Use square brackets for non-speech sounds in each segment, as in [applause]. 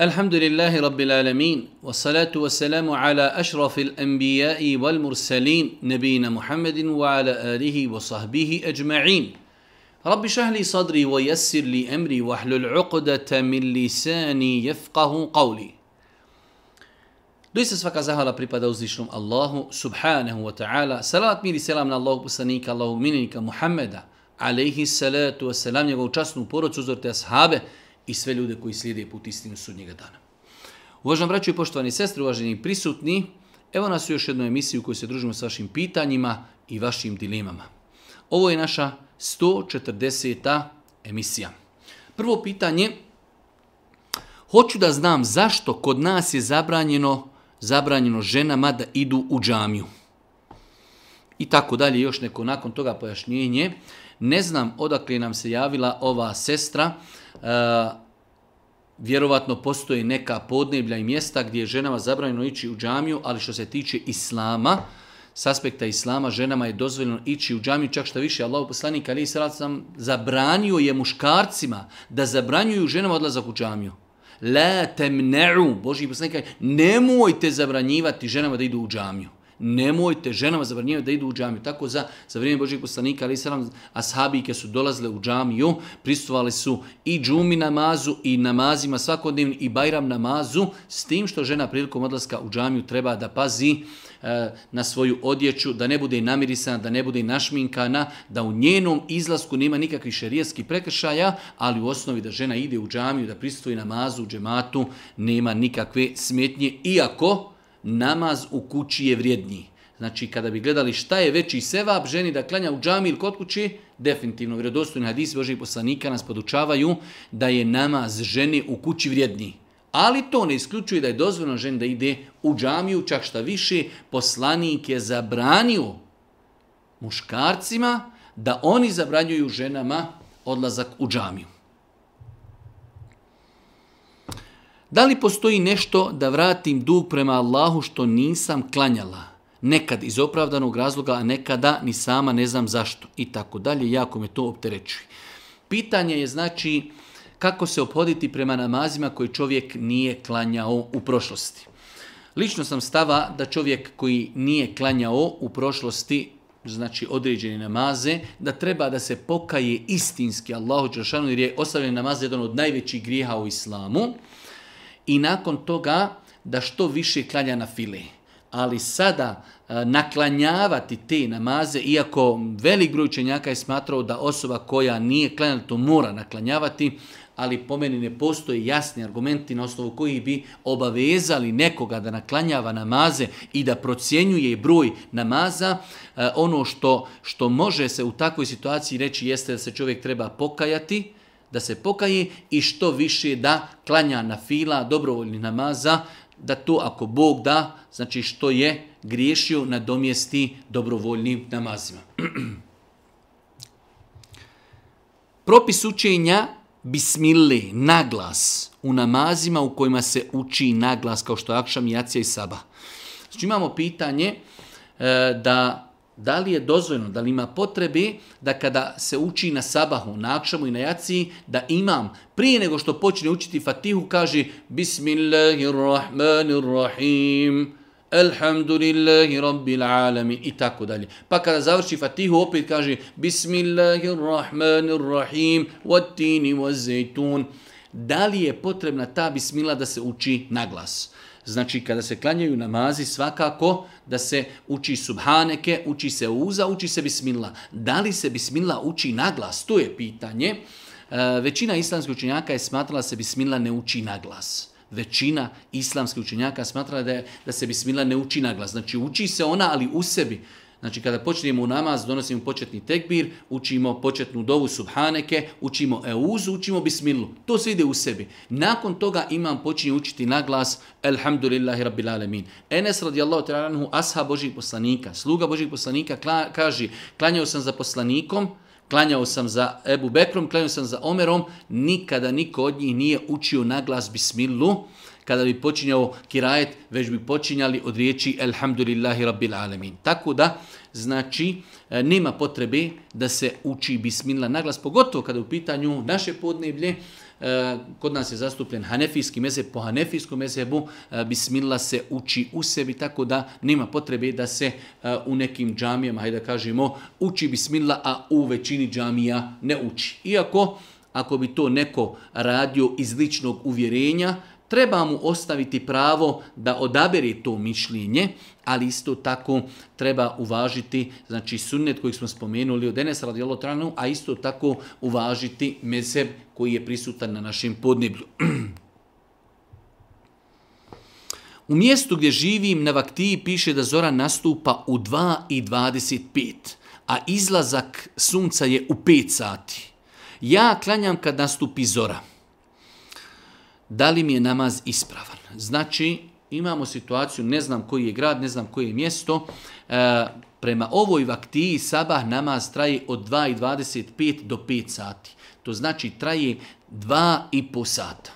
الحمد لله رب العالمين والصلاة والسلام على أشرف الأنبياء والمرسلين نبينا محمد وعلى آله وصحبه أجمعين رب اشرح لي صدري ويسر لي أمري واحلل عقدة من لساني يفقه قولي Doista svaka zahvala pripada uzvišnom Allahu subhanahu wa ta'ala. Salavat mir i selam na Allahog poslanika, Allahog minenika Muhammeda, alaihi salatu wa salam, njegovu časnu porodcu, uzorte ashabe, i sve ljude koji slijede put istinu sudnjega dana. Uvažan braću i poštovani sestri, uvaženi prisutni, evo nas u još jednu emisiju koju se družimo s vašim pitanjima i vašim dilemama. Ovo je naša 140. emisija. Prvo pitanje, hoću da znam zašto kod nas je zabranjeno zabranjeno ženama da idu u džamiju. I tako dalje, još neko nakon toga pojašnjenje ne znam odakle nam se javila ova sestra, e, vjerovatno postoji neka podneblja i mjesta gdje je ženama zabranjeno ići u džamiju, ali što se tiče islama, s aspekta islama, ženama je dozvoljeno ići u džamiju, čak što više, Allah poslanik Ali Isra'l zabranio je muškarcima da zabranjuju ženama odlazak u džamiju. La temne'u, Boži poslanik, nemojte zabranjivati ženama da idu u džamiju nemojte ženama zabranjivati da idu u džamiju. Tako za, za vrijeme Božih poslanika, ali sram, ashabike su dolazile u džamiju, pristovali su i džumi namazu, i namazima svakodnevni, i bajram namazu, s tim što žena prilikom odlaska u džamiju treba da pazi e, na svoju odjeću, da ne bude namirisana, da ne bude našminkana, da u njenom izlasku nema nikakvih šerijetskih prekršaja, ali u osnovi da žena ide u džamiju, da pristoji namazu, u džematu, nema nikakve smetnje, iako namaz u kući je vrijedniji. Znači, kada bi gledali šta je veći sevap ženi da klanja u džami ili kod kući, definitivno vredostojni hadisi Božih poslanika nas podučavaju da je namaz ženi u kući vrijedniji. Ali to ne isključuje da je dozvoljno ženi da ide u džamiju, čak šta više, poslanik je zabranio muškarcima da oni zabranjuju ženama odlazak u džamiju. Da li postoji nešto da vratim dug prema Allahu što nisam klanjala? Nekad iz opravdanog razloga, a nekada ni sama ne znam zašto. I tako dalje, jako me to opterećuje. Pitanje je znači kako se opoditi prema namazima koji čovjek nije klanjao u prošlosti. Lično sam stava da čovjek koji nije klanjao u prošlosti znači određene namaze, da treba da se pokaje istinski Allahu Đeršanu, jer je ostavljen namaz jedan od najvećih grijeha u islamu i nakon toga da što više klanja na file. Ali sada e, naklanjavati te namaze, iako velik broj čenjaka je smatrao da osoba koja nije klanjala to mora naklanjavati, ali po meni ne postoje jasni argumenti na osnovu koji bi obavezali nekoga da naklanjava namaze i da procjenjuje broj namaza, e, ono što, što može se u takvoj situaciji reći jeste da se čovjek treba pokajati, da se pokaje i što više da klanja na fila dobrovoljni namaza, da to ako Bog da, znači što je griješio na domjesti dobrovoljnim namazima. [clears throat] Propis učenja bismili naglas u namazima u kojima se uči naglas, kao što je Akšam, Jacija i Saba. Znači imamo pitanje e, da da li je dozvoljno, da li ima potrebe da kada se uči na sabahu, na akšamu i na jaciji, da imam prije nego što počne učiti fatihu, kaže Bismillahirrahmanirrahim, Elhamdulillahi rabbil alami i tako dalje. Pa kada završi fatihu opet kaže Bismillahirrahmanirrahim, vatini vazajtun. Da li je potrebna ta bismila da se uči na glas? Znači, kada se klanjaju namazi, svakako da se uči subhaneke, uči se uza, uči se bisminla. Da li se bisminla uči naglas? To je pitanje. E, većina islamskih učenjaka je smatrala se bisminla ne uči naglas. Većina islamskih učenjaka smatrala da, je, da se bisminla ne uči naglas. Znači, uči se ona, ali u sebi. Znači kada počnemo u namaz, donosimo početni tekbir, učimo početnu dovu subhaneke, učimo euzu, učimo bisminlu. To sve ide u sebi. Nakon toga imam počinje učiti na glas Elhamdulillahi Rabbil Alemin. Enes radijallahu ta'alanhu, asha Božih poslanika, sluga Božih poslanika, kla, kaže, klanjao sam za poslanikom, klanjao sam za Ebu Bekrom, klanjao sam za Omerom, nikada niko od njih nije učio na glas bisminlu, kada bi počinjao kirajet, već bi počinjali od riječi Elhamdulillahi Rabbil Alamin. Tako da, znači, e, nema potrebe da se uči bisminla naglas, pogotovo kada u pitanju naše podneblje, e, kod nas je zastupljen hanefijski mezeb, po hanefijskom mezebu e, bismila se uči u sebi, tako da nema potrebe da se u nekim džamijama, hajde da kažemo, uči bismila, a u većini džamija ne uči. Iako, ako bi to neko radio iz ličnog uvjerenja, treba mu ostaviti pravo da odabere to mišljenje, ali isto tako treba uvažiti znači sunnet koji smo spomenuli od Enes radijalotranu, a isto tako uvažiti mezeb koji je prisutan na našem podneblju. U mjestu gdje živim na vaktiji piše da zora nastupa u 2.25, a izlazak sunca je u 5 sati. Ja klanjam kad nastupi zora da li mi je namaz ispravan. Znači, imamo situaciju, ne znam koji je grad, ne znam koje je mjesto, e, prema ovoj vaktiji sabah namaz traje od 2.25 do 5 sati. To znači traje 2,5 sata.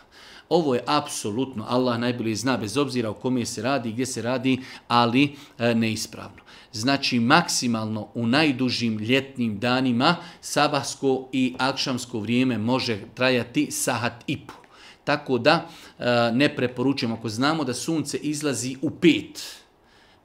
Ovo je apsolutno, Allah najbolje zna, bez obzira u kome se radi i gdje se radi, ali e, neispravno. Znači, maksimalno u najdužim ljetnim danima sabahsko i akšamsko vrijeme može trajati sahat i pol. Tako da e, ne preporučujemo ako znamo da sunce izlazi u 5.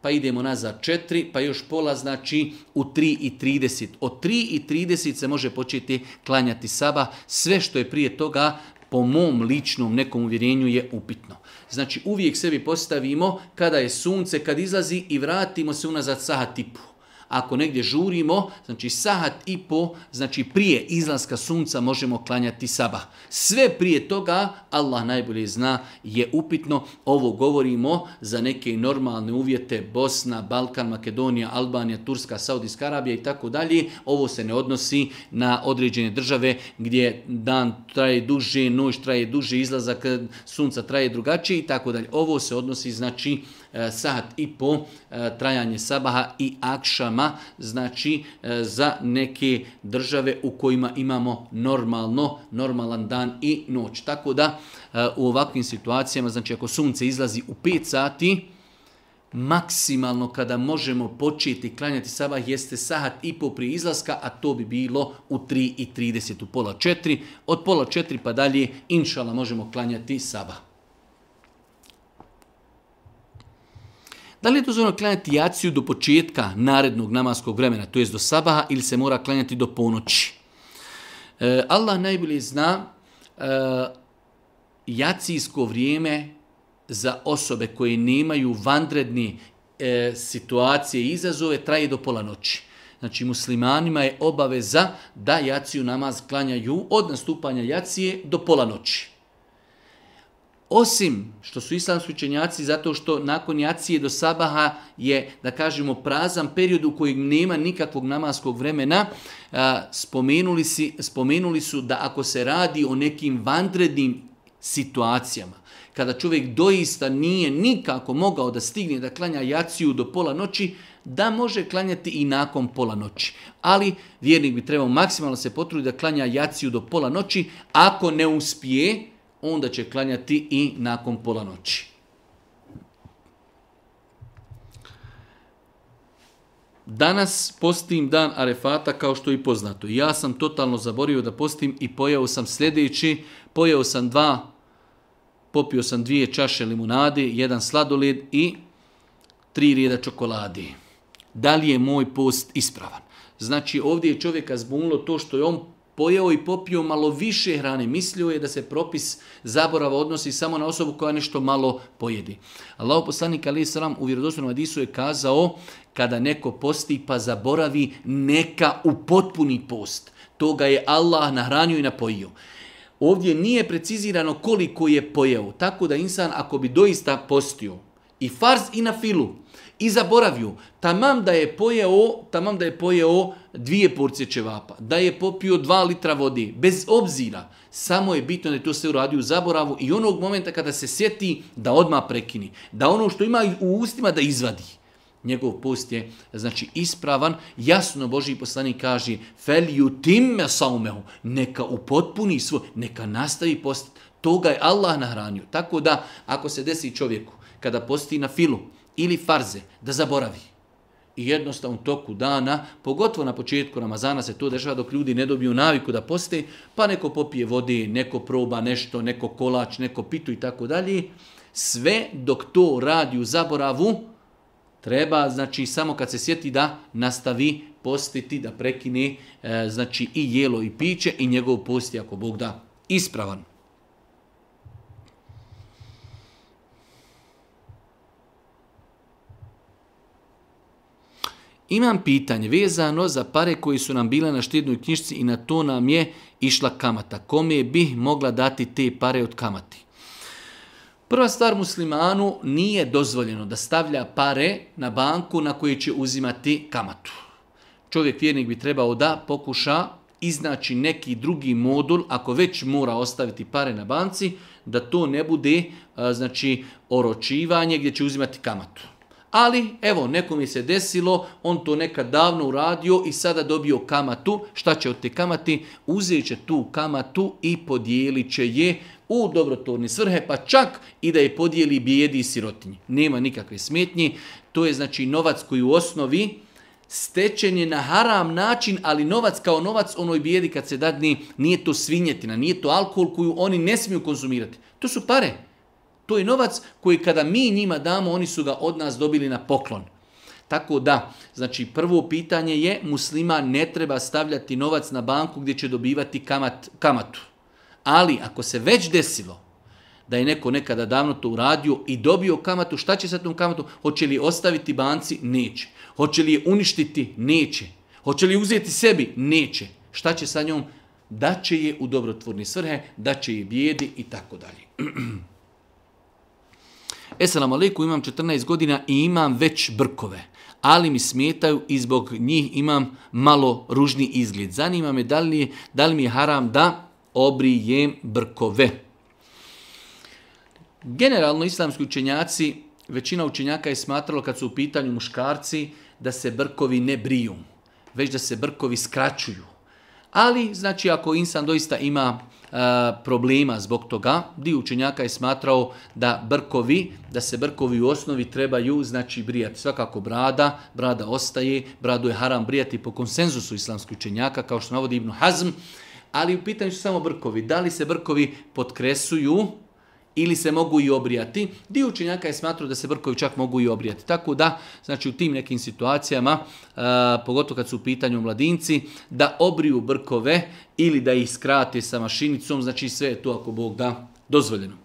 Pa idemo nazad 4, pa još pola znači u 3 i 30. Od 3 i 30 se može početi klanjati saba. Sve što je prije toga po mom ličnom nekom uvjerenju je upitno. Znači uvijek sebi postavimo kada je sunce, kad izlazi i vratimo se unazad sahat i pol ako negdje žurimo, znači sahat i po, znači prije izlaska sunca možemo klanjati sabah. Sve prije toga, Allah najbolje zna, je upitno. Ovo govorimo za neke normalne uvjete Bosna, Balkan, Makedonija, Albanija, Turska, Saudijska Arabija i tako dalje. Ovo se ne odnosi na određene države gdje dan traje duže, noć traje duže, izlazak sunca traje drugačije i tako dalje. Ovo se odnosi, znači, E, sat i po e, trajanje sabaha i akšama, znači e, za neke države u kojima imamo normalno, normalan dan i noć. Tako da u ovakvim situacijama, znači ako sunce izlazi u 5 sati, maksimalno kada možemo početi klanjati sabah jeste sahat i po prije izlaska, a to bi bilo u 3.30, u pola 4. Od pola 4 pa dalje, inšala, možemo klanjati sabah. Da li je dozvoljeno klanjati jaciju do početka narednog namaskog vremena, to jest do sabaha, ili se mora klanjati do ponoći? E, Allah najbolje zna e, jacijsko vrijeme za osobe koje nemaju vandredni e, situacije i izazove traje do pola noći. Znači muslimanima je obaveza da jaciju namaz klanjaju od nastupanja jacije do pola noći. Osim što su islamski učenjaci, zato što nakon jacije do sabaha je, da kažemo, prazan period u kojeg nema nikakvog namaskog vremena, spomenuli, si, spomenuli su da ako se radi o nekim vandrednim situacijama, kada čovjek doista nije nikako mogao da stigne da klanja jaciju do pola noći, da može klanjati i nakon pola noći. Ali vjernik bi trebao maksimalno se potruditi da klanja jaciju do pola noći. Ako ne uspije, onda će klanjati i nakon pola noći. Danas postim dan Arefata kao što je i poznato. Ja sam totalno zaborio da postim i pojao sam sljedeći, pojao sam dva, popio sam dvije čaše limunade, jedan sladoled i tri rijeda čokolade. Da li je moj post ispravan? Znači ovdje je čovjeka zbunilo to što je on pojeo i popio malo više hrane. Mislio je da se propis zaborava odnosi samo na osobu koja nešto malo pojedi. Allah poslanik Ali Salam u vjerodostavnom Adisu je kazao kada neko posti pa zaboravi neka u potpuni post. To ga je Allah nahranio i napojio. Ovdje nije precizirano koliko je pojeo. Tako da insan ako bi doista postio i farz i na filu i zaboravio tamam da je pojeo tamam da je pojeo dvije porcije čevapa da je popio 2 litra vode bez obzira samo je bitno da je to sve uradi u zaboravu i onog momenta kada se sjeti da odma prekini da ono što ima u ustima da izvadi njegov post je znači ispravan jasno božji poslanik kaže feliu timme saumehu neka upotpuni svoj neka nastavi post toga je Allah nahranio tako da ako se desi čovjeku kada posti na filu ili farze, da zaboravi. I jednostavno u toku dana, pogotovo na početku Ramazana se to dešava dok ljudi ne dobiju naviku da poste, pa neko popije vode, neko proba nešto, neko kolač, neko pitu i tako dalje. Sve dok to radi u zaboravu, treba znači samo kad se sjeti da nastavi postiti, da prekine e, znači i jelo i piće i njegov posti ako Bog da ispravan. Imam pitanje vezano za pare koji su nam bile na štednoj knjišci i na to nam je išla kamata. Kome je bih mogla dati te pare od kamati? Prva stvar muslimanu nije dozvoljeno da stavlja pare na banku na koje će uzimati kamatu. Čovjek vjernik bi trebao da pokuša iznaći neki drugi modul, ako već mora ostaviti pare na banci, da to ne bude znači oročivanje gdje će uzimati kamatu. Ali, evo, nekom je se desilo, on to nekad davno uradio i sada dobio kamatu. Šta će od te kamati? Uzijet će tu kamatu i podijelit će je u dobrotorni svrhe, pa čak i da je podijeli bijedi i sirotinji. Nema nikakve smetnje. To je znači novac koji u osnovi stečen je na haram način, ali novac kao novac onoj bijedi kad se dadni nije to svinjetina, nije to alkohol koju oni ne smiju konzumirati. To su pare. To je novac koji kada mi njima damo, oni su ga od nas dobili na poklon. Tako da, znači prvo pitanje je muslima ne treba stavljati novac na banku gdje će dobivati kamat, kamatu. Ali ako se već desilo da je neko nekada davno to uradio i dobio kamatu, šta će sa tom kamatom? Hoće li ostaviti banci? Neće. Hoće li je uništiti? Neće. Hoće li uzeti sebi? Neće. Šta će sa njom? Da će je u dobrotvorni svrhe, da će je bijedi i tako dalje. [clears throat] Esalamu alaikum, imam 14 godina i imam već brkove, ali mi smetaju i zbog njih imam malo ružni izgled. Zanima me da li, da li mi je haram da obrijem brkove. Generalno islamski učenjaci, većina učenjaka je smatralo kad su u pitanju muškarci da se brkovi ne briju, već da se brkovi skraćuju. Ali, znači, ako insan doista ima E, problema zbog toga. Dio učenjaka je smatrao da brkovi, da se brkovi u osnovi trebaju, znači brijati svakako brada, brada ostaje, bradu je haram brijati po konsenzusu islamskih učenjaka, kao što navodi Ibnu Hazm, ali u pitanju samo brkovi, da li se brkovi podkresuju, ili se mogu i obrijati. Dio učenjaka je smatruo da se vrkovi čak mogu i obrijati. Tako da, znači u tim nekim situacijama, e, pogotovo kad su u pitanju mladinci, da obriju brkove ili da ih skrate sa mašinicom, znači sve je to ako Bog da dozvoljeno.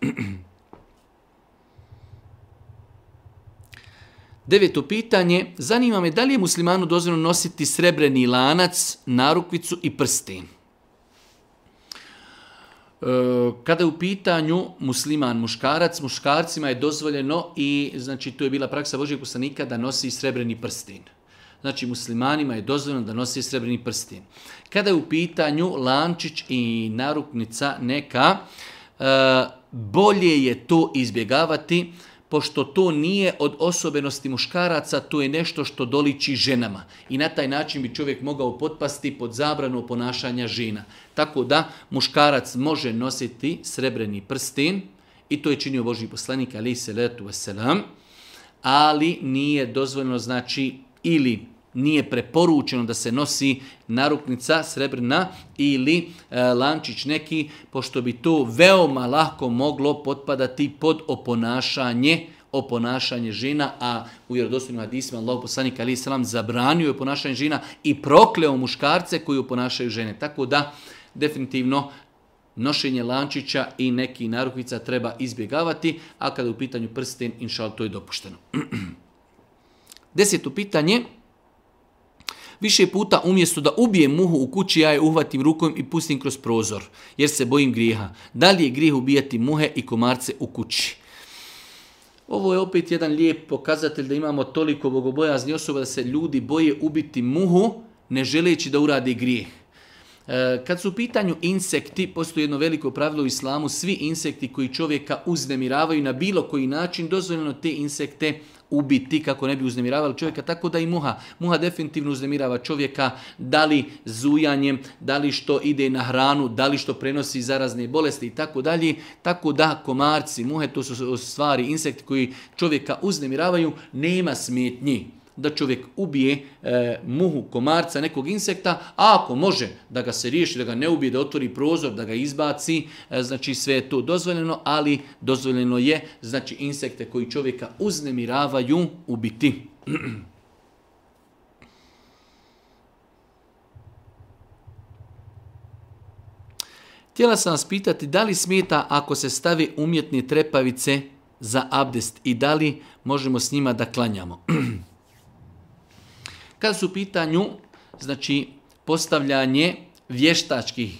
[clears throat] Deveto pitanje, zanima me da li je muslimanu dozvoljeno nositi srebreni lanac, narukvicu i prsten? E, kada je u pitanju musliman muškarac, muškarcima je dozvoljeno i znači to je bila praksa Božijeg poslanika da nosi srebreni prstin. Znači muslimanima je dozvoljeno da nosi srebreni prstin. Kada je u pitanju lančić i narukmica neka, e, bolje je to izbjegavati, pošto to nije od osobenosti muškaraca, to je nešto što doliči ženama. I na taj način bi čovjek mogao potpasti pod zabranu ponašanja žena. Tako da muškarac može nositi srebreni prsten, i to je činio Boži poslanik, ali se letu veselam, ali nije dozvoljeno, znači, ili nije preporučeno da se nosi naruknica srebrna ili e, lančić neki, pošto bi to veoma lahko moglo potpadati pod oponašanje oponašanje žena, a u vjerodostojnim hadisima Allah poslanik Ali Islam zabranio je ponašanje žena i prokleo muškarce koji oponašaju žene. Tako da, definitivno, nošenje lančića i neki narukvica treba izbjegavati, a kada u pitanju prsten, inšal, to je dopušteno. [clears throat] Deseto pitanje, Više puta umjesto da ubijem muhu u kući, ja je uhvatim rukom i pustim kroz prozor, jer se bojim grijeha. Da li je grijeh ubijati muhe i komarce u kući? Ovo je opet jedan lijep pokazatelj da imamo toliko bogobojazni osoba da se ljudi boje ubiti muhu ne želeći da uradi grijeh. E, kad su u pitanju insekti, postoji jedno veliko pravilo u islamu, svi insekti koji čovjeka uznemiravaju na bilo koji način, dozvoljeno te insekte ubiti kako ne bi uznemiravali čovjeka, tako da i muha. Muha definitivno uznemirava čovjeka, da li zujanjem, da li što ide na hranu, da li što prenosi zarazne bolesti i tako dalje. Tako da komarci, muhe, to su stvari, insekti koji čovjeka uznemiravaju, nema smetnji da čovjek ubije e, muhu, komarca, nekog insekta, a ako može da ga se riješi, da ga ne ubije, da otvori prozor, da ga izbaci, e, znači sve je to dozvoljeno, ali dozvoljeno je znači insekte koji čovjeka uznemiravaju ubiti. [clears throat] Htjela sam vas pitati da li smeta ako se stavi umjetne trepavice za abdest i da li možemo s njima da klanjamo. [clears throat] Kada su u pitanju, znači, postavljanje vještačkih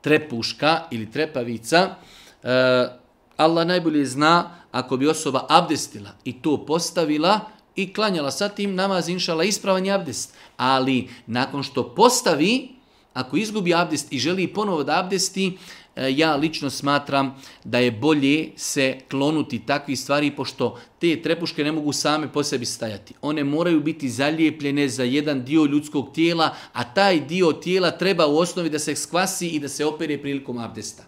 trepuška ili trepavica, e, Allah najbolje zna ako bi osoba abdestila i to postavila i klanjala sa tim namaz inšala ispravan abdest. Ali nakon što postavi, ako izgubi abdest i želi ponovo da abdesti, e, E, ja lično smatram da je bolje se klonuti takvi stvari pošto te trepuške ne mogu same po sebi stajati. One moraju biti zalijepljene za jedan dio ljudskog tijela, a taj dio tijela treba u osnovi da se skvasi i da se opere prilikom abdesta.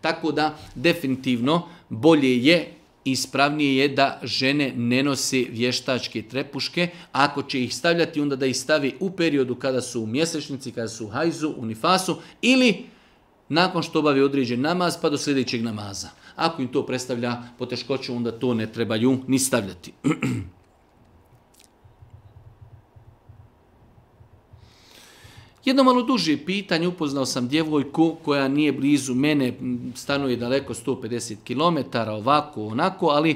Tako da definitivno bolje je ispravnije je da žene ne nose vještačke trepuške, ako će ih stavljati onda da ih stavi u periodu kada su u mjesečnici, kada su u hajzu, u nifasu ili nakon što obavi određen namaz pa do sljedećeg namaza. Ako im to predstavlja poteškoću, onda to ne trebaju ni stavljati. [clears throat] Jedno malo duže pitanje, upoznao sam djevojku koja nije blizu mene, stanuje daleko 150 km, ovako, onako, ali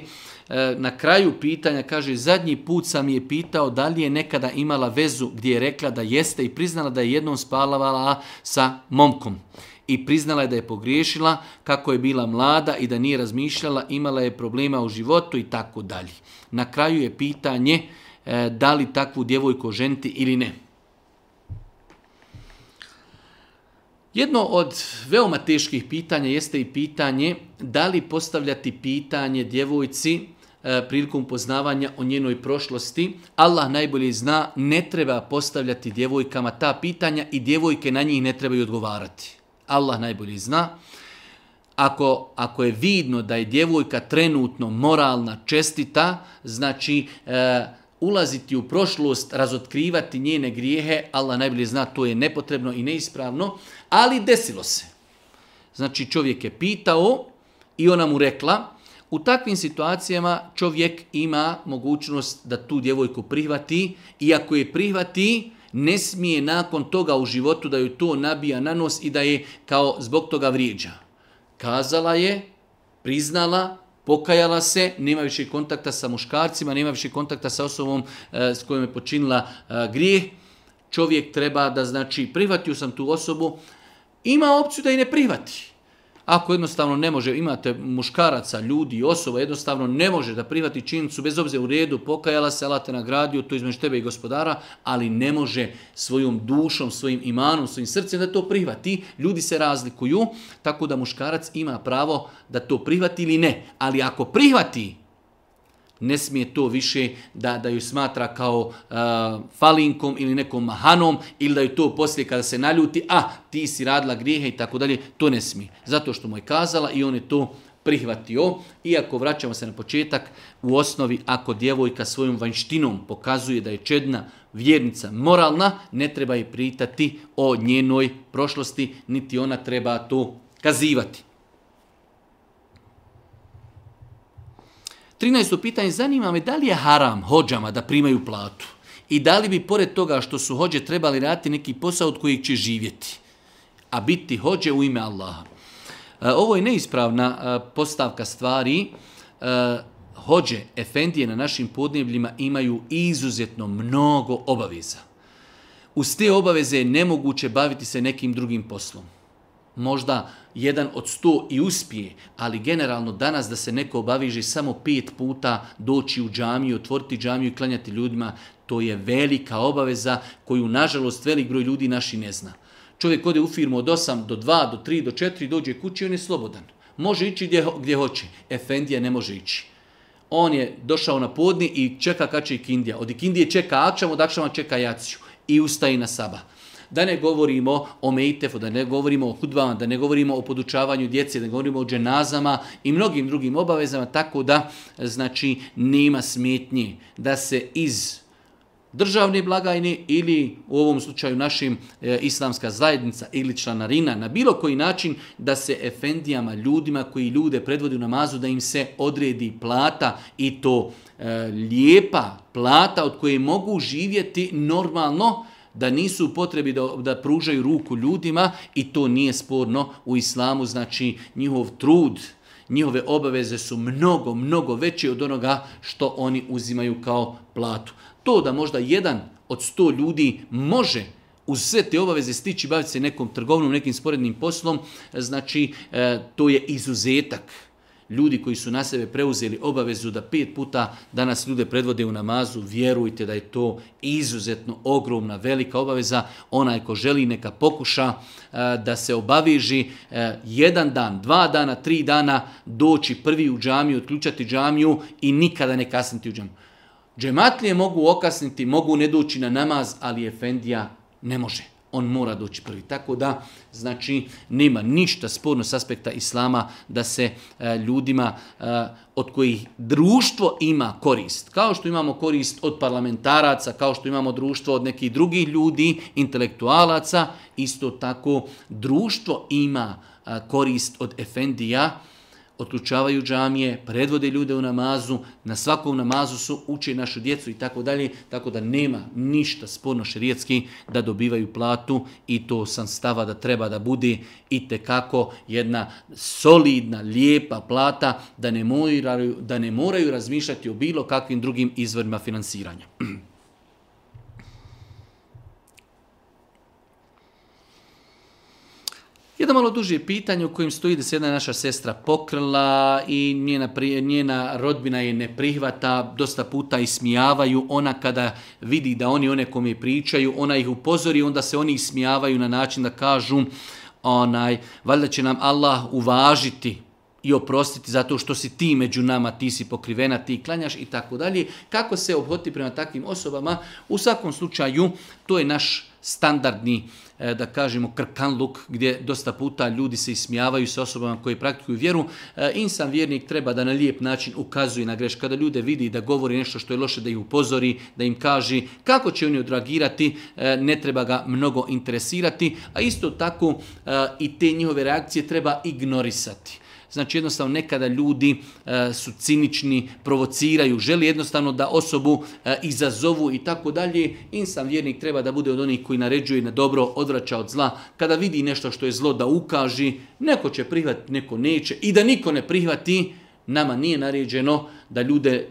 e, na kraju pitanja kaže zadnji put sam je pitao da li je nekada imala vezu gdje je rekla da jeste i priznala da je jednom spalavala sa momkom i priznala je da je pogriješila kako je bila mlada i da nije razmišljala, imala je problema u životu i tako dalje. Na kraju je pitanje e, da li takvu djevojku ženti ili ne. Jedno od veoma teških pitanja jeste i pitanje da li postavljati pitanje djevojci e, prilikom poznavanja o njenoj prošlosti. Allah najbolje zna, ne treba postavljati djevojkama ta pitanja i djevojke na njih ne trebaju odgovarati. Allah najbolji zna. Ako, ako je vidno da je djevojka trenutno moralna čestita, znači e, ulaziti u prošlost, razotkrivati njene grijehe, Allah najbolji zna, to je nepotrebno i neispravno, ali desilo se. Znači čovjek je pitao i ona mu rekla, u takvim situacijama čovjek ima mogućnost da tu djevojku prihvati i ako je prihvati, ne smije nakon toga u životu da ju to nabija na nos i da je kao zbog toga vrijeđa. Kazala je, priznala, pokajala se, nema više kontakta sa muškarcima, nema više kontakta sa osobom e, s kojom je počinila e, grijeh. Čovjek treba da znači prihvatio sam tu osobu. Ima opciju da i ne prihvatio. Ako jednostavno ne može, imate muškaraca, ljudi, osoba, jednostavno ne može da privati činjenicu, bez obzira u redu, pokajala se, Allah te nagradio, to između tebe i gospodara, ali ne može svojom dušom, svojim imanom, svojim srcem da to privati. Ljudi se razlikuju, tako da muškarac ima pravo da to privati ili ne. Ali ako prihvati, ne smije to više da da ju smatra kao uh, falinkom ili nekom mahanom ili da ju to poslije kada se naljuti, a ah, ti si radila grijehe i tako dalje, to ne smije. Zato što mu je kazala i on je to prihvatio. Iako vraćamo se na početak, u osnovi ako djevojka svojom vanštinom pokazuje da je čedna vjernica moralna, ne treba je pritati o njenoj prošlosti, niti ona treba to kazivati. 13. pitanje, zanima me da li je haram hođama da primaju platu i da li bi pored toga što su hođe trebali raditi neki posao od kojeg će živjeti, a biti hođe u ime Allaha. E, ovo je neispravna e, postavka stvari. E, hođe, efendije na našim podnjevljima imaju izuzetno mnogo obaveza. Uz te obaveze je nemoguće baviti se nekim drugim poslom možda jedan od sto i uspije, ali generalno danas da se neko obaviže samo pet puta doći u džamiju, otvoriti džamiju i klanjati ljudima, to je velika obaveza koju, nažalost, velik broj ljudi naši ne zna. Čovjek ode u firmu od 8 do 2, do 3, do 4, dođe kući i on je slobodan. Može ići gdje, gdje hoće. Efendija ne može ići. On je došao na podni i čeka kad će ikindija. Od ikindije čeka akšam, od akšama čeka jaciju. I ustaje na sabah da ne govorimo o mejtefu, da ne govorimo o hudbama, da ne govorimo o podučavanju djece, da ne govorimo o dženazama i mnogim drugim obavezama, tako da znači nema smetnje da se iz državne blagajne ili u ovom slučaju našim e, islamska zajednica ili članarina na bilo koji način da se efendijama, ljudima koji ljude predvodi u namazu da im se odredi plata i to e, lijepa plata od koje mogu živjeti normalno, da nisu potrebi da, da pružaju ruku ljudima i to nije sporno u islamu, znači njihov trud, njihove obaveze su mnogo, mnogo veće od onoga što oni uzimaju kao platu. To da možda jedan od sto ljudi može uz sve te obaveze stići baviti se nekom trgovnom, nekim sporednim poslom, znači e, to je izuzetak ljudi koji su na sebe preuzeli obavezu da pet puta danas ljude predvode u namazu, vjerujte da je to izuzetno ogromna, velika obaveza. Onaj ko želi neka pokuša e, da se obaveži e, jedan dan, dva dana, tri dana doći prvi u džamiju, otključati džamiju i nikada ne kasniti u džamiju. Džematlije mogu okasniti, mogu ne doći na namaz, ali Efendija ne može on mora doći prvi. Tako da, znači, nema ništa sporno s aspekta islama da se e, ljudima e, od kojih društvo ima korist, kao što imamo korist od parlamentaraca, kao što imamo društvo od nekih drugih ljudi, intelektualaca, isto tako društvo ima e, korist od efendija, otučavaju džamije, predvode ljude u namazu, na svakom namazu su uče našu djecu i tako dalje, tako da nema ništa sporno šerijetski da dobivaju platu i to sam stava da treba da bude i te kako jedna solidna, lijepa plata da ne moraju da ne moraju razmišljati o bilo kakvim drugim izvorima finansiranja. [clears throat] Jedno malo duže pitanje u kojim stoji da se jedna naša sestra pokrla i njena, njena rodbina je ne prihvata, dosta puta ismijavaju, ona kada vidi da oni one kome pričaju, ona ih upozori, onda se oni ismijavaju na način da kažu onaj, valjda će nam Allah uvažiti i oprostiti zato što si ti među nama, ti si pokrivena, ti klanjaš i tako dalje. Kako se obhoti prema takvim osobama? U svakom slučaju, to je naš standardni, e, da kažemo, krkan luk, gdje dosta puta ljudi se ismijavaju sa osobama koje praktikuju vjeru. E, Insan vjernik treba da na lijep način ukazuje na greš. Kada ljude vidi da govori nešto što je loše, da ih upozori, da im kaže kako će oni odreagirati, e, ne treba ga mnogo interesirati, a isto tako i te njihove reakcije treba ignorisati. Znači jednostavno nekada ljudi e, su cinični, provociraju, želi jednostavno da osobu e, izazovu i tako dalje. Insan vjernik treba da bude od onih koji naređuje na dobro, odvraća od zla. Kada vidi nešto što je zlo da ukaži, neko će prihvatiti, neko neće. I da niko ne prihvati, nama nije naređeno da ljude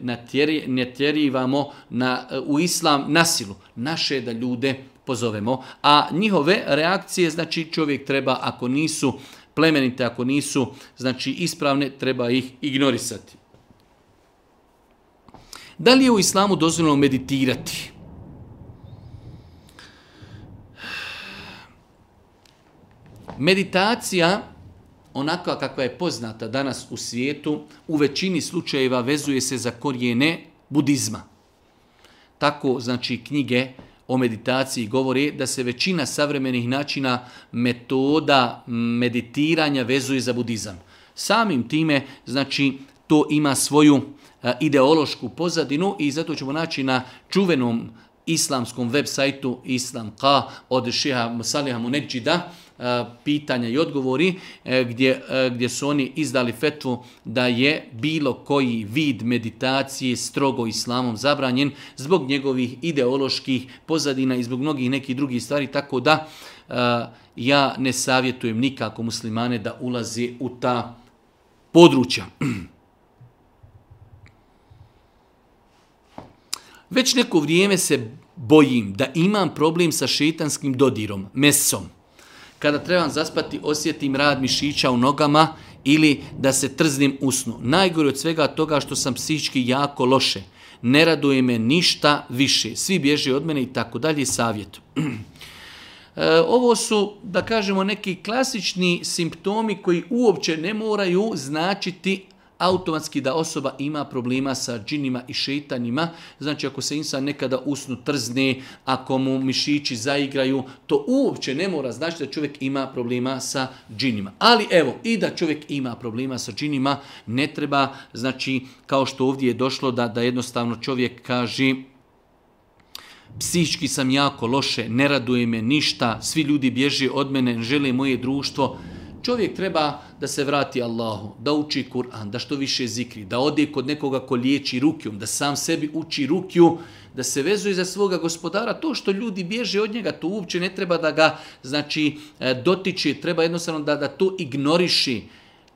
natjerivamo na, e, u islam nasilu. Naše je da ljude pozovemo. A njihove reakcije, znači čovjek treba, ako nisu plemenite, ako nisu znači ispravne, treba ih ignorisati. Da li je u islamu dozvoljeno meditirati? Meditacija, onako kakva je poznata danas u svijetu, u većini slučajeva vezuje se za korijene budizma. Tako, znači, knjige meditacije, o meditaciji govori da se većina savremenih načina metoda meditiranja vezuje za budizam. Samim time, znači, to ima svoju e, ideološku pozadinu i zato ćemo naći na čuvenom islamskom web sajtu Islam Ka od šeha Salihamu Neđida, E, pitanja i odgovori e, gdje, e, gdje su oni izdali fetvu da je bilo koji vid meditacije strogo islamom zabranjen zbog njegovih ideoloških pozadina i zbog mnogih nekih drugih stvari, tako da ja ne savjetujem nikako muslimane da ulazi u ta područja. Već neko vrijeme se bojim da imam problem sa šetanskim dodirom, mesom kada trebam zaspati osjetim rad mišića u nogama ili da se trznim usnu. Najgore od svega toga što sam psihički jako loše. Ne raduje me ništa više. Svi bježe od mene i tako dalje. Savjet. [clears throat] E, ovo su, da kažemo, neki klasični simptomi koji uopće ne moraju značiti automatski da osoba ima problema sa džinima i šeitanjima. Znači ako se insan nekada usnu trzne, ako mu mišići zaigraju, to uopće ne mora znači da čovjek ima problema sa džinima. Ali evo, i da čovjek ima problema sa džinima, ne treba, znači kao što ovdje je došlo da, da jednostavno čovjek kaže psihički sam jako loše, ne raduje me ništa, svi ljudi bježe od mene, žele moje društvo, Čovjek treba da se vrati Allahu, da uči Kur'an, da što više zikri, da ode kod nekoga ko liječi rukijom, da sam sebi uči rukiju, da se vezuje za svoga gospodara. To što ljudi bježe od njega, to uopće ne treba da ga znači, e, dotiče, treba jednostavno da, da to ignoriši.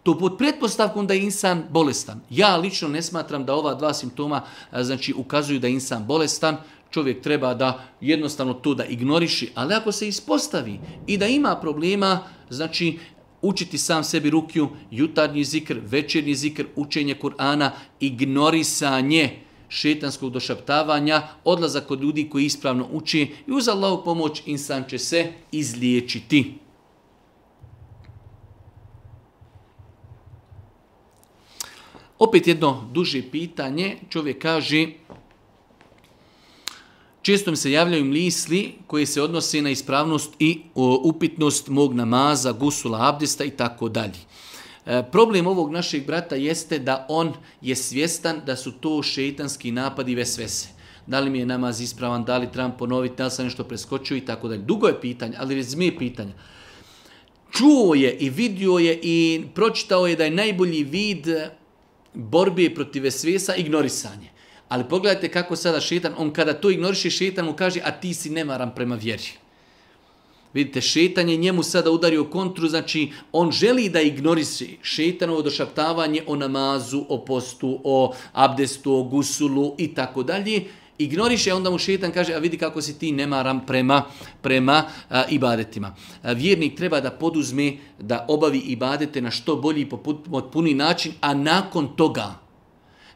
To pod pretpostavkom da je insan bolestan. Ja lično ne smatram da ova dva simptoma e, znači, ukazuju da je insan bolestan, čovjek treba da jednostavno to da ignoriši, ali ako se ispostavi i da ima problema, znači učiti sam sebi rukiju, jutarnji zikr, večernji zikr, učenje Kur'ana, ignorisanje šetanskog došaptavanja, odlazak od ljudi koji ispravno uči i uz Allahog pomoć insan će se izliječiti. Opet jedno duže pitanje, čovjek kaže, Često mi se javljaju misli koje se odnose na ispravnost i upitnost mog namaza, gusula, abdesta i tako dalje. E, problem ovog našeg brata jeste da on je svjestan da su to šeitanski napadi i vesvese. Da li mi je namaz ispravan, da li trebam ponoviti, da li sam nešto preskočio i tako dalje. Dugo je pitanje, ali rezime je pitanje. Čuo je i vidio je i pročitao je da je najbolji vid borbe protiv vesvesa ignorisanje. Ali pogledajte kako sada šetan, on kada to ignoriši šetan mu kaže, a ti si nemaran prema vjeri. Vidite, šetan je njemu sada udario kontru, znači on želi da ignoriši šetanovo došaptavanje o namazu, o postu, o abdestu, o gusulu i tako dalje. Ignoriše, onda mu šetan kaže, a vidi kako si ti nemaran prema, prema a, ibadetima. A, vjernik treba da poduzme, da obavi ibadete na što bolji i puni način, a nakon toga,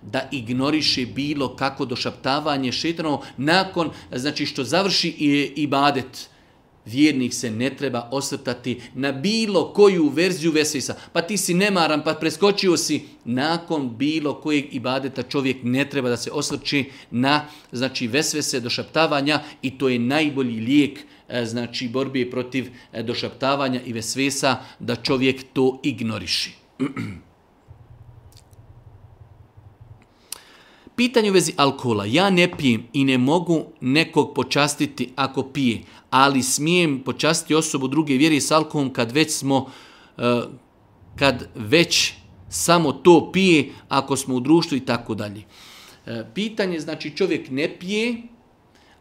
da ignoriše bilo kako došaptavanje šetanovo nakon znači što završi i ibadet vjernik se ne treba osrtati na bilo koju verziju vesvisa. Pa ti si nemaran, pa preskočio si. Nakon bilo kojeg ibadeta čovjek ne treba da se osrči na znači vesvese došaptavanja i to je najbolji lijek e, znači borbi protiv e, došaptavanja i vesvesa da čovjek to ignoriši. [clears throat] pitanju vezi alkohola. Ja ne pijem i ne mogu nekog počastiti ako pije, ali smijem počastiti osobu druge vjere s alkoholom kad već smo eh, kad već samo to pije ako smo u društvu i tako dalje. Eh, pitanje znači čovjek ne pije,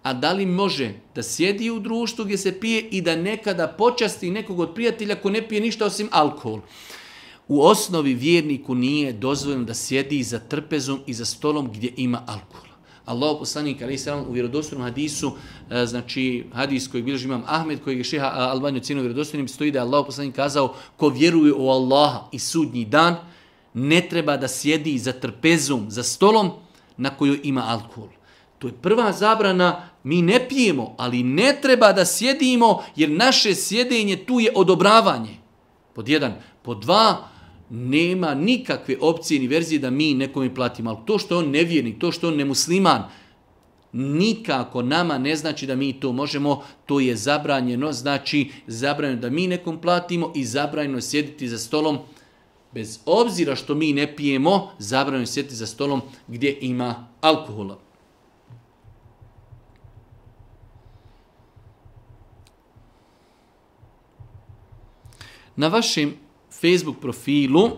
a da li može da sjedi u društvu gdje se pije i da nekada počasti nekog od prijatelja ko ne pije ništa osim alkohol. Uh, u osnovi vjerniku nije dozvoljeno da sjedi za trpezom i za stolom gdje ima alkohol. Allah poslanik ali sallam u vjerodostojnom hadisu, e, znači hadis koji bilježi imam Ahmed, koji je šeha Albanio cijeno vjerodostojnim, stoji da je Allah poslanik kazao ko vjeruje u Allaha i sudnji dan, ne treba da sjedi za trpezom, za stolom na koju ima alkohol. To je prva zabrana, mi ne pijemo, ali ne treba da sjedimo jer naše sjedenje tu je odobravanje. Pod jedan, pod dva, nema nikakve opcije ni verzije da mi nekome platimo. Ali to što on nevjernik, to što on nemusliman, nikako nama ne znači da mi to možemo, to je zabranjeno, znači zabranjeno da mi nekom platimo i zabranjeno sjediti za stolom bez obzira što mi ne pijemo, zabranjeno sjediti za stolom gdje ima alkohola. Na vašem Facebook profilu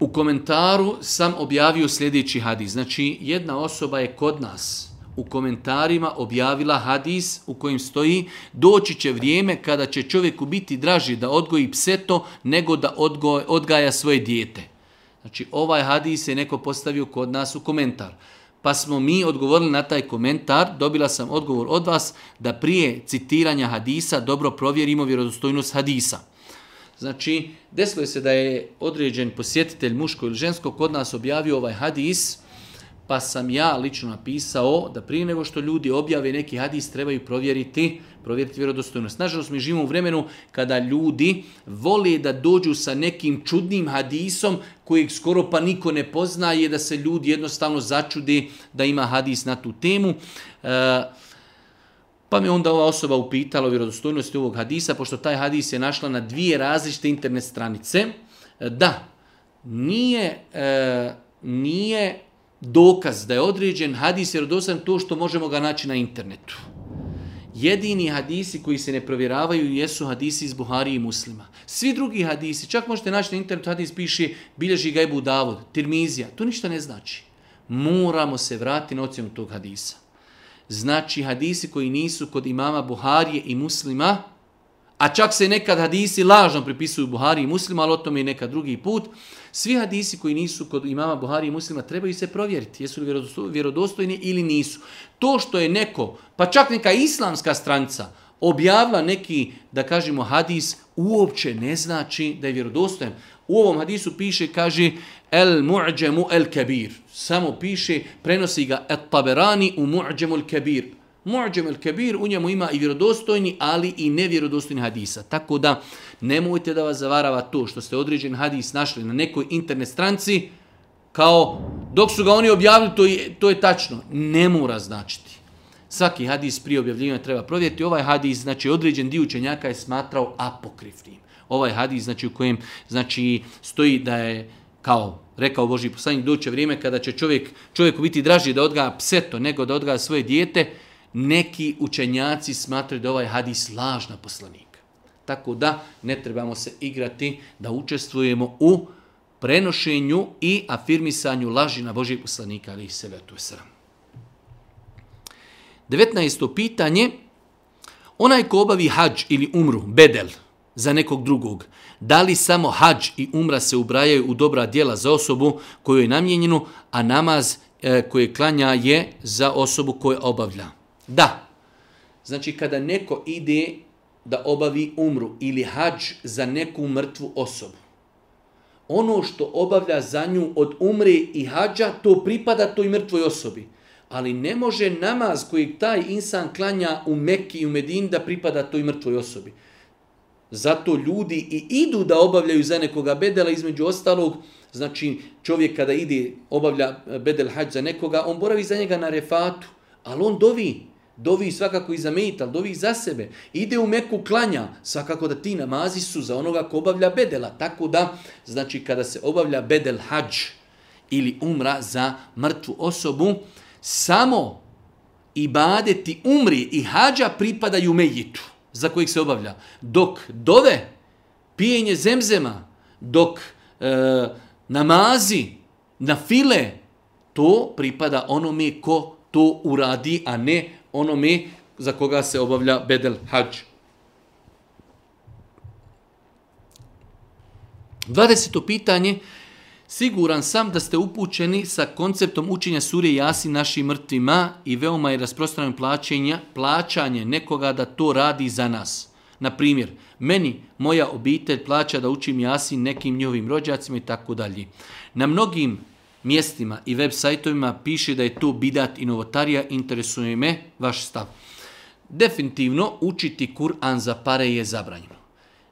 u komentaru sam objavio sljedeći hadis. Znači, jedna osoba je kod nas u komentarima objavila hadis u kojim stoji doći će vrijeme kada će čovjeku biti draži da odgoji pseto nego da odgoj, odgaja svoje dijete. Znači, ovaj hadis je neko postavio kod nas u komentar pa smo mi odgovorili na taj komentar, dobila sam odgovor od vas da prije citiranja hadisa dobro provjerimo vjerozostojnost hadisa. Znači, desilo je se da je određen posjetitelj muško ili žensko kod nas objavio ovaj hadis, pa sam ja lično napisao da prije nego što ljudi objave neki hadis trebaju provjeriti provjeriti vjerodostojnost. Nažalost, mi živimo u vremenu kada ljudi vole da dođu sa nekim čudnim hadisom kojeg skoro pa niko ne poznaje, da se ljudi jednostavno začude da ima hadis na tu temu. E, pa me onda ova osoba upitala o vjerodostojnosti ovog hadisa, pošto taj hadis je našla na dvije različite internet stranice. E, da, nije, e, nije dokaz da je određen hadis jer dosam to što možemo ga naći na internetu. Jedini hadisi koji se ne provjeravaju jesu hadisi iz Buhari i Muslima. Svi drugi hadisi, čak možete naći na internetu hadis piše bilježi ga Ebu Davud, Tirmizija, to ništa ne znači. Moramo se vratiti na ocjenu tog hadisa. Znači hadisi koji nisu kod imama Buharije i Muslima, a čak se nekad hadisi lažno pripisuju Buhari i Muslima, ali o tome i nekad drugi put, svi hadisi koji nisu kod imama Buhari i Muslima trebaju se provjeriti jesu li vjerodostojni ili nisu. To što je neko, pa čak neka islamska stranica, objavila neki, da kažemo, hadis, uopće ne znači da je vjerodostojen. U ovom hadisu piše, kaže, el mu'đemu el kebir. Samo piše, prenosi ga et taberani u mu'đemu el kebir. Mu'đam al-Kabir u njemu ima i vjerodostojni, ali i nevjerodostojni hadisa. Tako da nemojte da vas zavarava to što ste određen hadis našli na nekoj internet stranci, kao dok su ga oni objavili, to je, to je tačno. Ne mora značiti. Svaki hadis prije objavljivanja treba provjeriti. Ovaj hadis, znači određen dio učenjaka je smatrao apokrifnim. Ovaj hadis, znači u kojem znači, stoji da je kao rekao Boži poslanik, doće vrijeme kada će čovjek, čovjeku biti draži da odgaja pseto nego da odgaja svoje dijete, neki učenjaci smatraju da ovaj hadis lažna poslanika. Tako da ne trebamo se igrati da učestvujemo u prenošenju i afirmisanju laži na Božih poslanika, ali i sebetu je sram. 19. pitanje, onaj ko obavi hađ ili umru, bedel, za nekog drugog, da li samo hađ i umra se ubrajaju u dobra dijela za osobu koju je namjenjenu, a namaz e, koje klanja je za osobu koju obavlja? Da. Znači, kada neko ide da obavi umru ili hađ za neku mrtvu osobu, ono što obavlja za nju od umre i hađa, to pripada toj mrtvoj osobi. Ali ne može namaz koji taj insan klanja u Mekki i u Medin da pripada toj mrtvoj osobi. Zato ljudi i idu da obavljaju za nekoga bedela, između ostalog, znači čovjek kada ide obavlja bedel hađ za nekoga, on boravi za njega na refatu, ali on dovi, dovi svakako i za metal, dovi za sebe, ide u meku klanja, svakako da ti namazi su za onoga ko obavlja bedela. Tako da, znači kada se obavlja bedel hađ ili umra za mrtvu osobu, samo ibadeti umri i hađa pripadaju mejitu za kojeg se obavlja. Dok dove, pijenje zemzema, dok e, namazi na file, to pripada onome ko to uradi, a ne onome za koga se obavlja bedel hađ. 20. pitanje. Siguran sam da ste upućeni sa konceptom učenja Surije Jasi našim mrtvima i veoma je rasprostranjeno plaćanje, plaćanje nekoga da to radi za nas. Na primjer, meni moja obitelj plaća da učim Jasin nekim njovim rođacima i tako dalje. Na mnogim mjestima i web sajtovima piše da je to bidat i novotarija, interesuje me vaš stav. Definitivno, učiti Kur'an za pare je zabranjeno.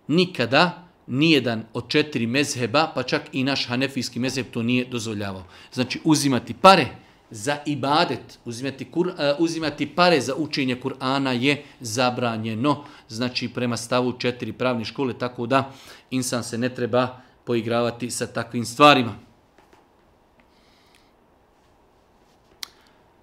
Nikada nijedan od četiri mezheba, pa čak i naš hanefijski mezheb to nije dozvoljavao. Znači, uzimati pare za ibadet, uzimati, kur, uh, uzimati pare za učenje Kur'ana je zabranjeno, znači prema stavu četiri pravne škole, tako da insan se ne treba poigravati sa takvim stvarima.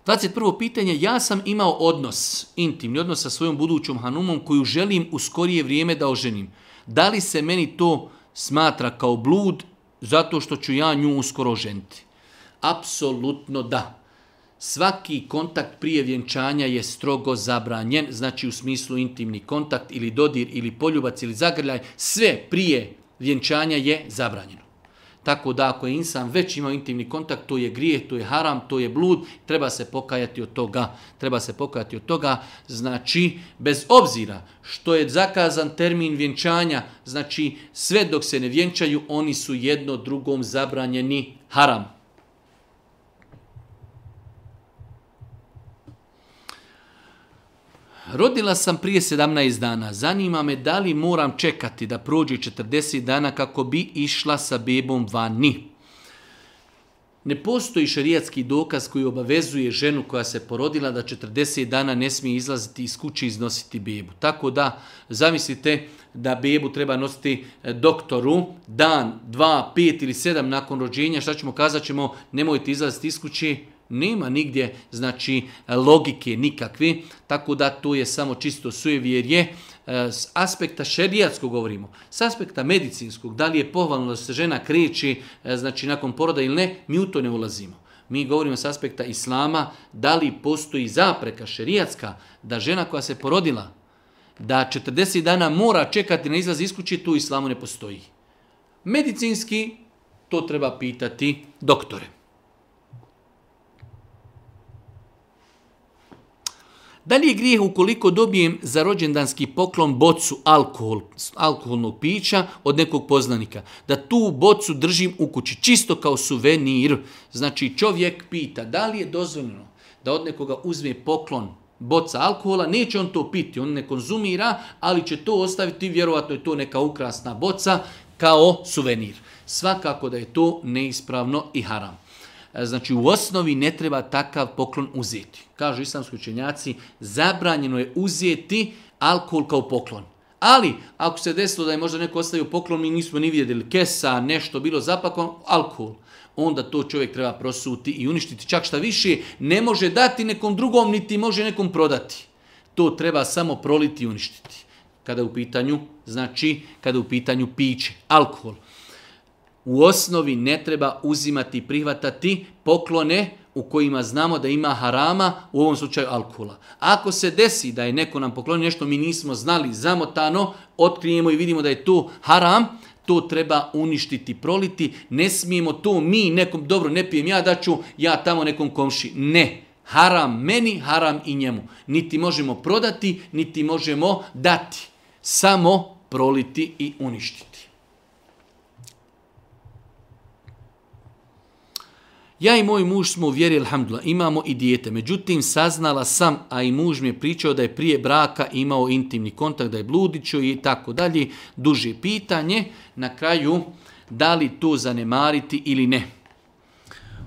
21. pitanje, ja sam imao odnos, intimni odnos sa svojom budućom hanumom koju želim u skorije vrijeme da oženim. Da li se meni to smatra kao blud zato što ću ja nju uskoro ženiti? Apsolutno da. Svaki kontakt prije vjenčanja je strogo zabranjen, znači u smislu intimni kontakt ili dodir ili poljubac ili zagrljaj, sve prije vjenčanja je zabranjeno. Tako da ako je insan već imao intimni kontakt, to je grijeh, to je haram, to je blud, treba se pokajati od toga. Treba se pokajati od toga, znači bez obzira što je zakazan termin vjenčanja, znači sve dok se ne vjenčaju, oni su jedno drugom zabranjeni haram. Rodila sam prije 17 dana. Zanima me da li moram čekati da prođe 40 dana kako bi išla sa bebom vani. Ne postoji šarijatski dokaz koji obavezuje ženu koja se porodila da 40 dana ne smije izlaziti iz kuće i iznositi bebu. Tako da, zamislite da bebu treba nositi e, doktoru dan, dva, pet ili sedam nakon rođenja. Šta ćemo kazati? Ćemo nemojte izlaziti iz kuće Nema nigdje znači e, logike nikakve, tako da to je samo čisto sujevjerje. E, s aspekta šerijatskog govorimo, s aspekta medicinskog, da li je pohvalno da se žena kreći e, znači, nakon poroda ili ne, mi u to ne ulazimo. Mi govorimo s aspekta islama, da li postoji zapreka šerijatska da žena koja se porodila, da 40 dana mora čekati na izlaz iz kuće, tu islamu ne postoji. Medicinski to treba pitati doktore. Da li je grijeh ukoliko dobijem za rođendanski poklon bocu alkohol, alkoholnog pića od nekog poznanika? Da tu bocu držim u kući, čisto kao suvenir. Znači čovjek pita da li je dozvoljeno da od nekoga uzme poklon boca alkohola, neće on to piti, on ne konzumira, ali će to ostaviti, vjerovatno je to neka ukrasna boca, kao suvenir. Svakako da je to neispravno i haram. E, znači, u osnovi ne treba takav poklon uzeti. Kažu islamski učenjaci, zabranjeno je uzeti alkohol kao poklon. Ali, ako se desilo da je možda neko ostavio poklon, mi nismo ni vidjeli kesa, nešto bilo zapakon, alkohol. Onda to čovjek treba prosuti i uništiti. Čak šta više, ne može dati nekom drugom, niti može nekom prodati. To treba samo proliti i uništiti. Kada u pitanju, znači, kada u pitanju piće, alkohol u osnovi ne treba uzimati, prihvatati poklone u kojima znamo da ima harama, u ovom slučaju alkohola. Ako se desi da je neko nam poklonio nešto mi nismo znali zamotano, otkrijemo i vidimo da je to haram, to treba uništiti, proliti, ne smijemo to mi nekom, dobro, ne pijem ja da ću, ja tamo nekom komši. Ne, haram meni, haram i njemu. Niti možemo prodati, niti možemo dati. Samo proliti i uništiti. Ja i moj muž smo u vjeri, alhamdulillah, imamo i dijete. Međutim, saznala sam, a i muž mi je pričao da je prije braka imao intimni kontakt, da je bludićo i tako dalje. Duže pitanje, na kraju, da li to zanemariti ili ne.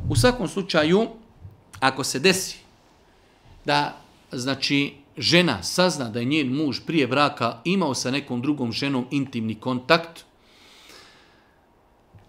U svakom slučaju, ako se desi da, znači, žena sazna da je njen muž prije braka imao sa nekom drugom ženom intimni kontakt,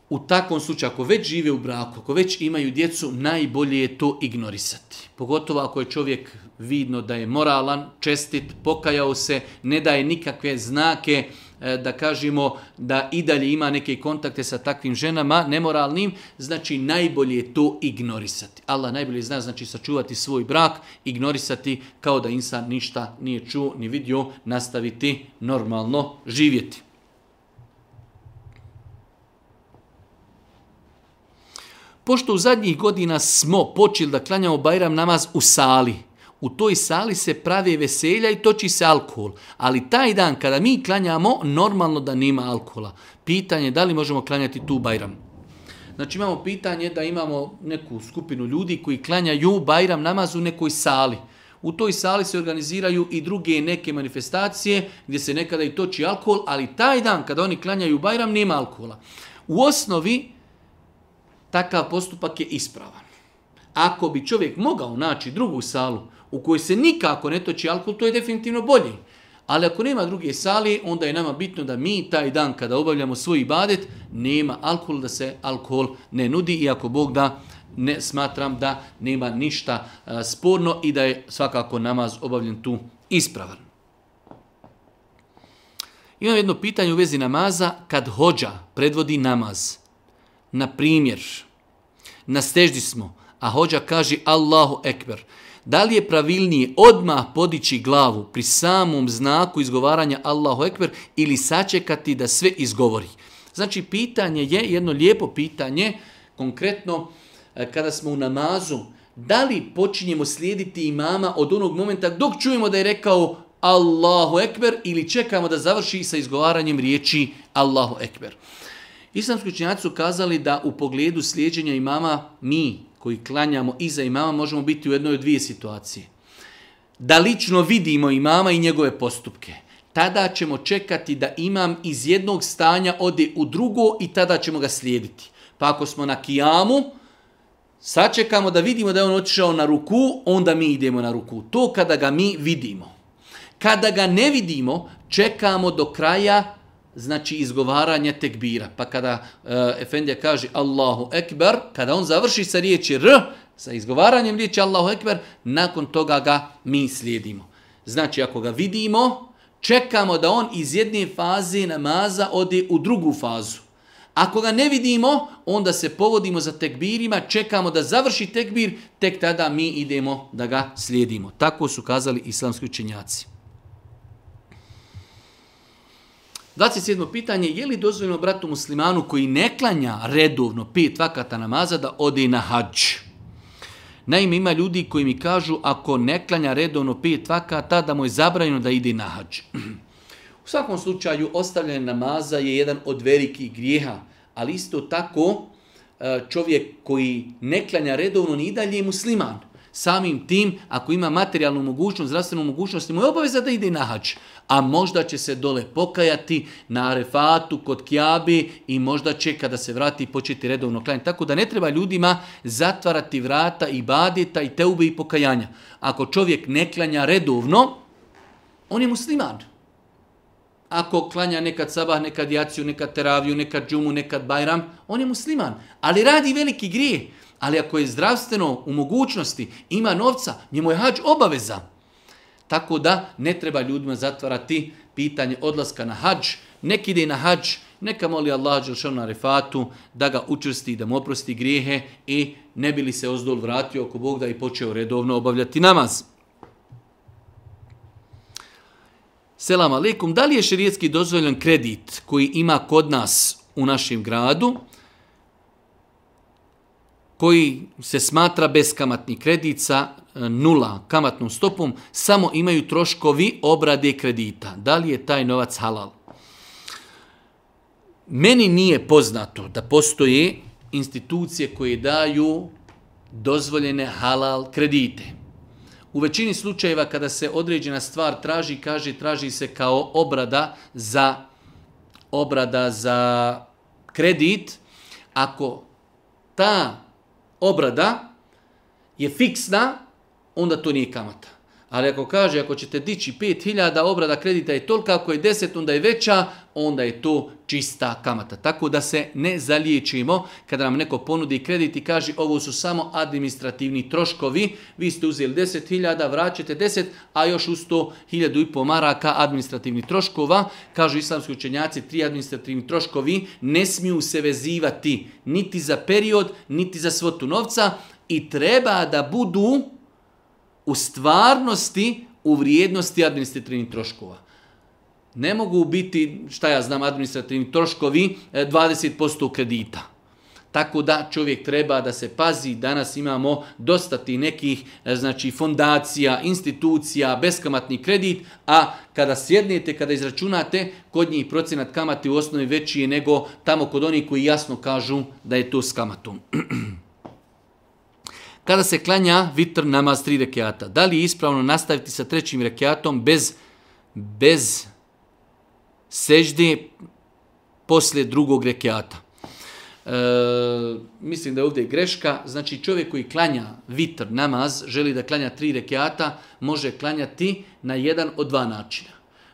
U takvom slučaju, ako već žive u braku, ako već imaju djecu, najbolje je to ignorisati. Pogotovo ako je čovjek vidno da je moralan, čestit, pokajao se, ne daje nikakve znake e, da kažemo da i dalje ima neke kontakte sa takvim ženama, nemoralnim, znači najbolje je to ignorisati. Allah najbolje zna znači sačuvati svoj brak, ignorisati kao da insan ništa nije čuo ni vidio, nastaviti normalno živjeti. pošto u zadnjih godina smo počeli da klanjamo Bajram namaz u sali, u toj sali se prave veselja i toči se alkohol, ali taj dan kada mi klanjamo, normalno da nema alkohola. Pitanje je da li možemo klanjati tu Bajram. Znači imamo pitanje da imamo neku skupinu ljudi koji klanjaju Bajram namaz u nekoj sali. U toj sali se organiziraju i druge neke manifestacije gdje se nekada i toči alkohol, ali taj dan kada oni klanjaju Bajram nema alkohola. U osnovi takav postupak je ispravan. Ako bi čovjek mogao naći drugu salu u kojoj se nikako ne toči alkohol, to je definitivno bolje. Ali ako nema druge sali, onda je nama bitno da mi taj dan kada obavljamo svoj ibadet, nema alkohol, da se alkohol ne nudi, iako Bog da ne smatram da nema ništa a, e, sporno i da je svakako namaz obavljen tu ispravan. Imam jedno pitanje u vezi namaza, kad hođa predvodi namaz – na primjer, na steždi smo, a hođa kaže Allahu Ekber, da li je pravilnije odmah podići glavu pri samom znaku izgovaranja Allahu Ekber ili sačekati da sve izgovori? Znači, pitanje je jedno lijepo pitanje, konkretno e, kada smo u namazu, da li počinjemo slijediti imama od onog momenta dok čujemo da je rekao Allahu Ekber ili čekamo da završi sa izgovaranjem riječi Allahu Ekber. Islamski učinjaci su kazali da u pogledu slijedženja imama mi koji klanjamo iza imama možemo biti u jednoj od dvije situacije. Da lično vidimo imama i njegove postupke. Tada ćemo čekati da imam iz jednog stanja ode u drugo i tada ćemo ga slijediti. Pa ako smo na kijamu, sačekamo da vidimo da je on otišao na ruku, onda mi idemo na ruku. To kada ga mi vidimo. Kada ga ne vidimo, čekamo do kraja znači izgovaranje tekbira. Pa kada e, Efendija kaže Allahu Ekber, kada on završi sa riječi R, sa izgovaranjem riječi Allahu Ekber, nakon toga ga mi slijedimo. Znači ako ga vidimo, čekamo da on iz jedne faze namaza ode u drugu fazu. Ako ga ne vidimo, onda se povodimo za tekbirima, čekamo da završi tekbir, tek tada mi idemo da ga slijedimo. Tako su kazali islamski učenjaci. 27. pitanje, je li dozvoljeno bratu muslimanu koji ne klanja redovno pet vakata namaza da ode na hađ? Naime, ima ljudi koji mi kažu ako ne klanja redovno pet vakata, da mu je zabranjeno da ide na hađ. U svakom slučaju, ostavljanje namaza je jedan od velikih grijeha, ali isto tako e, čovjek koji ne klanja redovno ni dalje je musliman. Samim tim, ako ima materijalnu mogućnost, zdravstvenu mogućnost, ima je obaveza da ide na hač. A možda će se dole pokajati na arefatu kod Kijabi i možda će kada se vrati početi redovno klanjati. Tako da ne treba ljudima zatvarati vrata i badita i teube i pokajanja. Ako čovjek ne klanja redovno, on je musliman. Ako klanja nekad sabah, nekad jaciju, nekad teraviju, nekad džumu, nekad bajram, on je musliman. Ali radi veliki grijeh. Ali ako je zdravstveno u mogućnosti, ima novca, njemu je hađ obaveza. Tako da ne treba ljudima zatvarati pitanje odlaska na hađ. Nek ide na hađ, neka moli Allah Đelšanu na refatu da ga učrsti i da mu oprosti grijehe i ne bi li se ozdol vratio oko Bog da je počeo redovno obavljati namaz. Selam alaikum, da li je širijetski dozvoljen kredit koji ima kod nas u našem gradu? koji se smatra beskamatni kredica e, nula kamatnom stopom, samo imaju troškovi obrade kredita. Da li je taj novac halal? Meni nije poznato da postoje institucije koje daju dozvoljene halal kredite. U većini slučajeva kada se određena stvar traži, kaže traži se kao obrada za obrada za kredit, ako ta obrada je fiksna, onda to nije kamata. Ali ako kaže, ako ćete dići 5000, obrada kredita je tolika, ako je 10, onda je veća, onda je to čista kamata. Tako da se ne zaliječimo kada nam neko ponudi kredit i kaže, ovo su samo administrativni troškovi, vi ste uzeli 10.000, vraćate 10, a još uz to 1.500 maraka administrativnih troškova, kažu islamski učenjaci, tri administrativni troškovi ne smiju se vezivati niti za period, niti za svotu novca i treba da budu u stvarnosti u vrijednosti administrativnih troškova. Ne mogu biti, šta ja znam, administrativni troškovi 20% e, kredita. Tako da čovjek treba da se pazi, danas imamo dosta ti nekih e, znači, fondacija, institucija, beskamatni kredit, a kada sjednete, kada izračunate, kod njih procenat kamati u osnovi veći je nego tamo kod onih koji jasno kažu da je to s kamatom. [clears throat] kada se klanja vitr namaz tri rekiata. Da li je ispravno nastaviti sa trećim rekiatom bez, bez sežde poslije drugog rekiata? E, mislim da je ovdje greška. Znači čovjek koji klanja vitr namaz, želi da klanja tri rekiata, može klanjati na jedan od dva načina.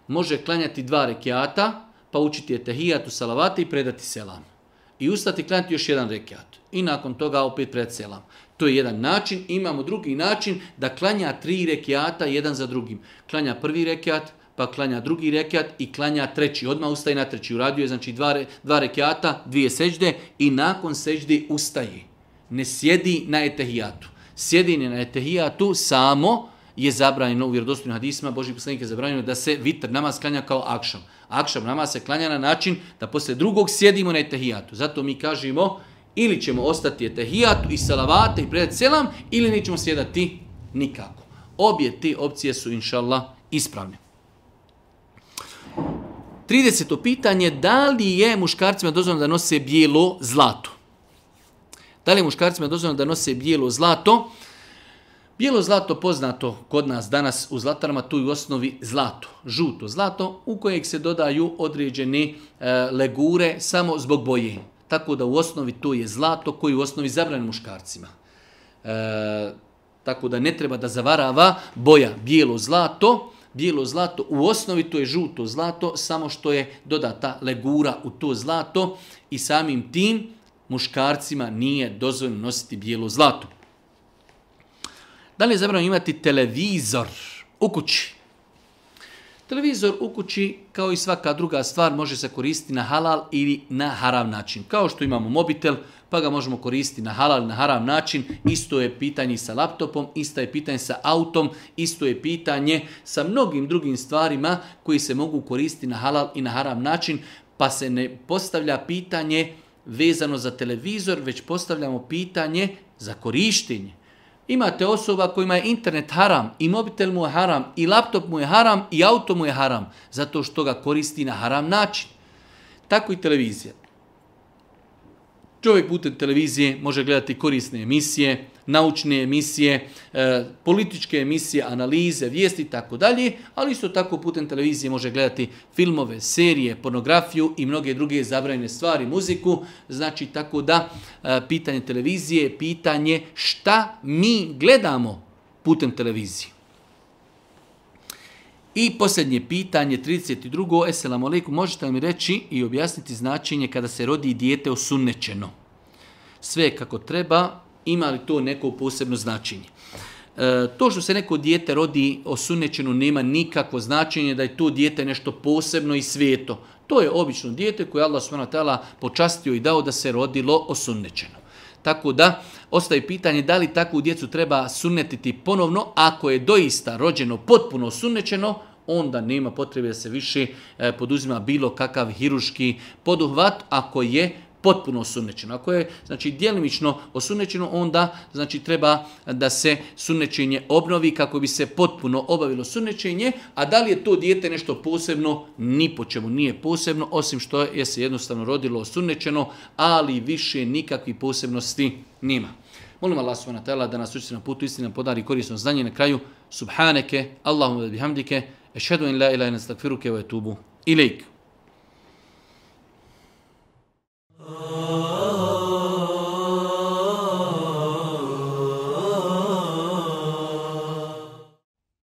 Može klanjati dva rekiata, pa učiti etahijatu salavati i predati selam. I ustati klanjati još jedan rekiat. I nakon toga opet predselam. To je jedan način. Imamo drugi način da klanja tri rekiata jedan za drugim. Klanja prvi rekiat, pa klanja drugi rekiat i klanja treći. Odmah ustaje na treći. Uradio je znači dva, dva rekiata, dvije sežde i nakon sežde ustaje. Ne sjedi na etehijatu. Sjedi na etehijatu samo je zabranjeno u vjerodostojnim hadisima, Boži poslanik je zabranjeno da se vitr namaz klanja kao akšam. Akšam namaz se klanja na način da posle drugog sjedimo na etehijatu. Zato mi kažemo ili ćemo ostati etehijatu i salavate i predati selam, ili nećemo sjedati nikako. Obje te opcije su, inša Allah, ispravne. 30. pitanje, da li je muškarcima dozvoljeno da nose bijelo zlato? Da li je muškarcima dozvoljeno da nose bijelo zlato? Bijelo zlato poznato kod nas danas u zlatarama, tu je u osnovi zlato, žuto zlato, u kojeg se dodaju određene e, legure samo zbog boje tako da u osnovi to je zlato koji u osnovi zabranjeno muškarcima. E, tako da ne treba da zavarava boja bijelo zlato, bijelo zlato u osnovi to je žuto zlato, samo što je dodata legura u to zlato i samim tim muškarcima nije dozvoljeno nositi bijelo zlato. Da li je zabranjeno imati televizor u kući? Televizor u kući, kao i svaka druga stvar, može se koristiti na halal ili na haram način. Kao što imamo mobitel, pa ga možemo koristiti na halal na haram način, isto je pitanje sa laptopom, isto je pitanje sa autom, isto je pitanje sa mnogim drugim stvarima koji se mogu koristiti na halal i na haram način, pa se ne postavlja pitanje vezano za televizor, već postavljamo pitanje za korištenje imate osoba kojima je internet haram, i mobitel mu je haram, i laptop mu je haram, i auto mu je haram, zato što ga koristi na haram način. Tako i televizija. Čovjek putem televizije može gledati korisne emisije, naučne emisije, e, političke emisije, analize, vijesti tako dalje, ali isto tako putem televizije može gledati filmove, serije, pornografiju i mnoge druge zabrajene stvari, muziku. Znači tako da e, pitanje televizije je pitanje šta mi gledamo putem televizije. I posljednje pitanje, 32. Esselamu alaikum, možete li mi reći i objasniti značenje kada se rodi dijete osunnećeno? Sve kako treba, ima li to neko posebno značenje. E, to što se neko dijete rodi osunećeno nema nikakvo značenje da je to dijete nešto posebno i svijeto. To je obično dijete koje Allah s.w.t. počastio i dao da se rodilo osunećeno. Tako da, ostaje pitanje da li takvu djecu treba sunetiti ponovno ako je doista rođeno potpuno osunećeno, onda nema potrebe da se više e, poduzima bilo kakav hiruški poduhvat ako je potpuno sunnečeno. Ako je znači djelimično osunnečeno, onda znači treba da se sunnečenje obnovi kako bi se potpuno obavilo sunnečenje, a da li je to dijete nešto posebno, ni po čemu nije posebno, osim što je se jednostavno rodilo osunnečeno, ali više nikakvi posebnosti nima. Molim Allah subhanahu wa ta'ala da nas učite na putu istine, podari korisno znanje na kraju. Subhaneke, Allahumma bihamdike, ešhedu in la ilaha illa anta, astaghfiruke wa atubu ilejk. Oh.